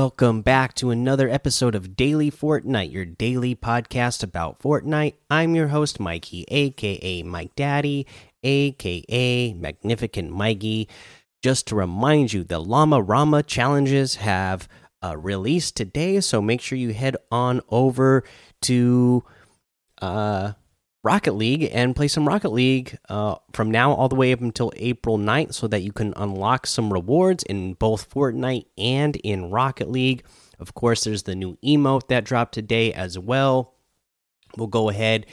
Welcome back to another episode of Daily Fortnite, your daily podcast about Fortnite. I'm your host, Mikey, aka Mike Daddy, aka Magnificent Mikey. Just to remind you, the Llama Rama challenges have uh, released today, so make sure you head on over to uh, Rocket League and play some Rocket League uh, from now all the way up until April 9th so that you can unlock some rewards in both Fortnite and in Rocket League. Of course, there's the new emote that dropped today as well. We'll go ahead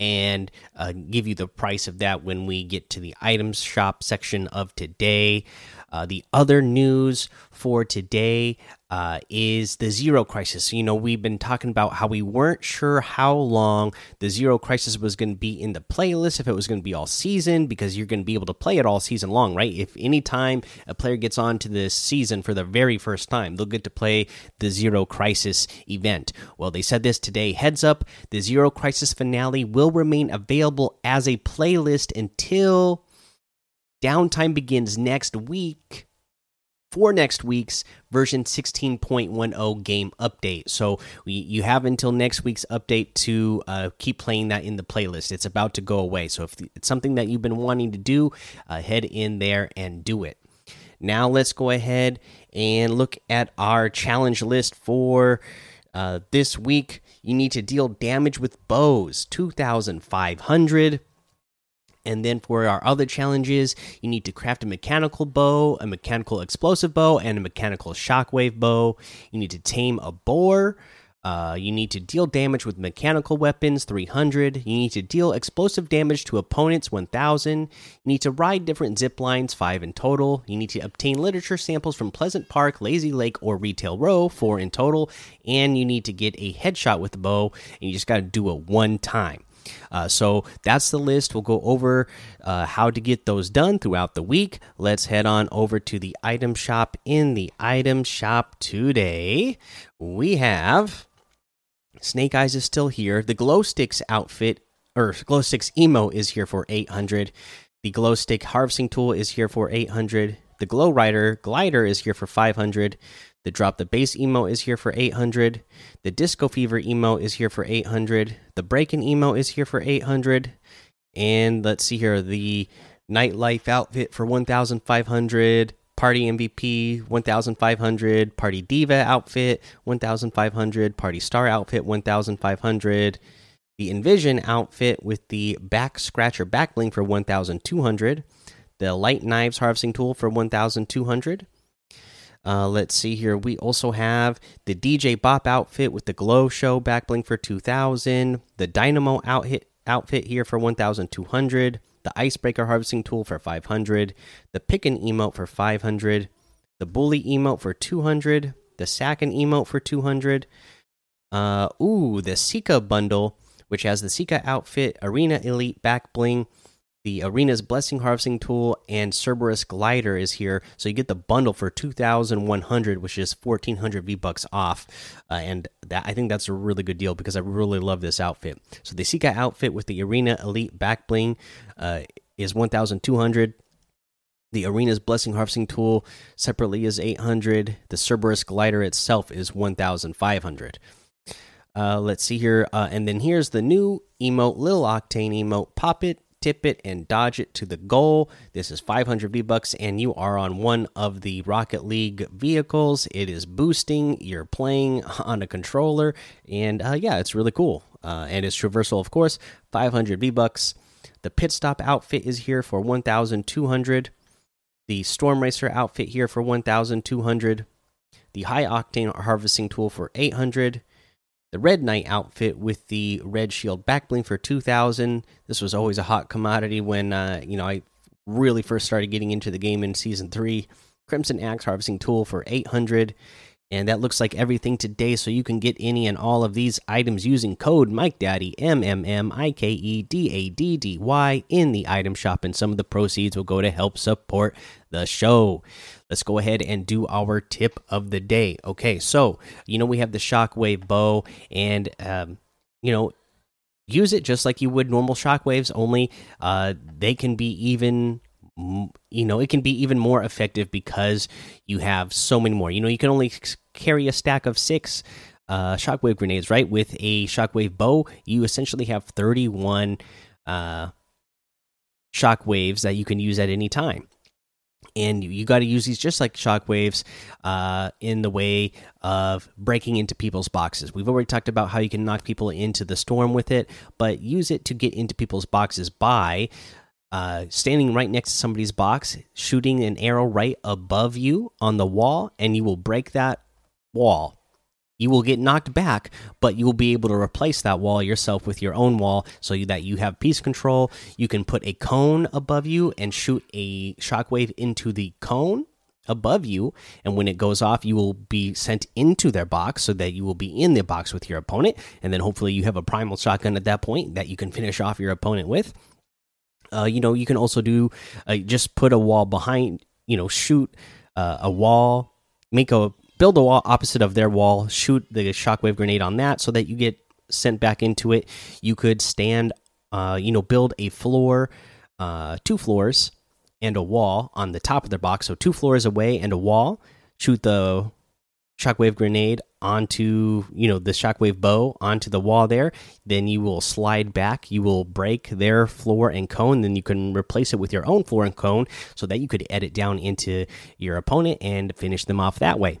and uh, give you the price of that when we get to the items shop section of today. Uh, the other news for today uh, is the Zero Crisis. You know, we've been talking about how we weren't sure how long the Zero Crisis was going to be in the playlist, if it was going to be all season, because you're going to be able to play it all season long, right? If anytime a player gets onto this season for the very first time, they'll get to play the Zero Crisis event. Well, they said this today. Heads up, the Zero Crisis finale will remain available as a playlist until downtime begins next week for next week's version 16.10 game update. So we, you have until next week's update to uh, keep playing that in the playlist. It's about to go away. So if it's something that you've been wanting to do, uh, head in there and do it. Now let's go ahead and look at our challenge list for uh, this week. You need to deal damage with bows, 2,500. And then for our other challenges, you need to craft a mechanical bow, a mechanical explosive bow, and a mechanical shockwave bow. You need to tame a boar. Uh, you need to deal damage with mechanical weapons 300 you need to deal explosive damage to opponents 1000 you need to ride different zip lines 5 in total. You need to obtain literature samples from pleasant park lazy lake or retail row 4 in total. And you need to get a headshot with the bow and you just got to do it one time uh, so that's the list. We'll go over uh, how to get those done throughout the week. Let's head on over to the item shop. In the item shop today, we have Snake Eyes is still here. The Glow Sticks outfit or Glow Sticks emo is here for 800. The Glow Stick harvesting tool is here for 800. The Glow Rider glider is here for 500. The drop the base emo is here for 800. The disco fever emo is here for 800. The breaking emo is here for 800. And let's see here the nightlife outfit for 1500. Party MVP 1500. Party diva outfit 1500. Party star outfit 1500. The envision outfit with the back scratcher back bling for 1200. The light knives harvesting tool for 1200 uh, let's see here. We also have the DJ Bop outfit with the Glow Show back bling for 2000. The Dynamo outfit outfit here for 1200. The Icebreaker harvesting tool for 500. The Pickin emote for 500. The Bully emote for 200. The Sackin emote for 200. Uh, ooh, the Sika bundle, which has the Sika outfit, Arena Elite back bling the Arena's Blessing Harvesting Tool and Cerberus Glider is here, so you get the bundle for two thousand one hundred, which is fourteen hundred V bucks off, uh, and that I think that's a really good deal because I really love this outfit. So the Sika outfit with the Arena Elite Back Bling uh, is one thousand two hundred. The Arena's Blessing Harvesting Tool separately is eight hundred. The Cerberus Glider itself is one thousand five hundred. Uh, let's see here, uh, and then here's the new emote, Lil Octane emote. Pop it tip it and dodge it to the goal. This is 500 V bucks, and you are on one of the Rocket League vehicles. It is boosting. You're playing on a controller, and uh, yeah, it's really cool. Uh, and it's traversal, of course. 500 V bucks. The pit stop outfit is here for 1,200. The storm racer outfit here for 1,200. The high octane harvesting tool for 800 the Red Knight outfit with the red shield backbling for 2000. This was always a hot commodity when uh, you know I really first started getting into the game in season 3. Crimson Axe harvesting tool for 800 and that looks like everything today so you can get any and all of these items using code Mike Daddy M M M I K E D A D D Y in the item shop and some of the proceeds will go to help support the show let's go ahead and do our tip of the day. Okay, so you know we have the shockwave bow, and um, you know use it just like you would normal shockwaves. Only uh, they can be even you know it can be even more effective because you have so many more you know you can only carry a stack of six uh, shockwave grenades, right? With a shockwave bow, you essentially have 31 uh, shockwaves that you can use at any time. And you got to use these just like shockwaves uh, in the way of breaking into people's boxes. We've already talked about how you can knock people into the storm with it, but use it to get into people's boxes by uh, standing right next to somebody's box, shooting an arrow right above you on the wall, and you will break that wall you will get knocked back, but you will be able to replace that wall yourself with your own wall so that you have piece control. You can put a cone above you and shoot a shockwave into the cone above you. And when it goes off you will be sent into their box so that you will be in the box with your opponent. And then hopefully you have a primal shotgun at that point that you can finish off your opponent with. Uh, you know you can also do uh, just put a wall behind you know shoot uh, a wall make a build a wall opposite of their wall, shoot the shockwave grenade on that so that you get sent back into it. You could stand, uh, you know, build a floor, uh, two floors, and a wall on the top of their box. So two floors away and a wall. Shoot the shockwave grenade onto, you know, the shockwave bow onto the wall there. Then you will slide back. You will break their floor and cone. Then you can replace it with your own floor and cone so that you could edit down into your opponent and finish them off that way.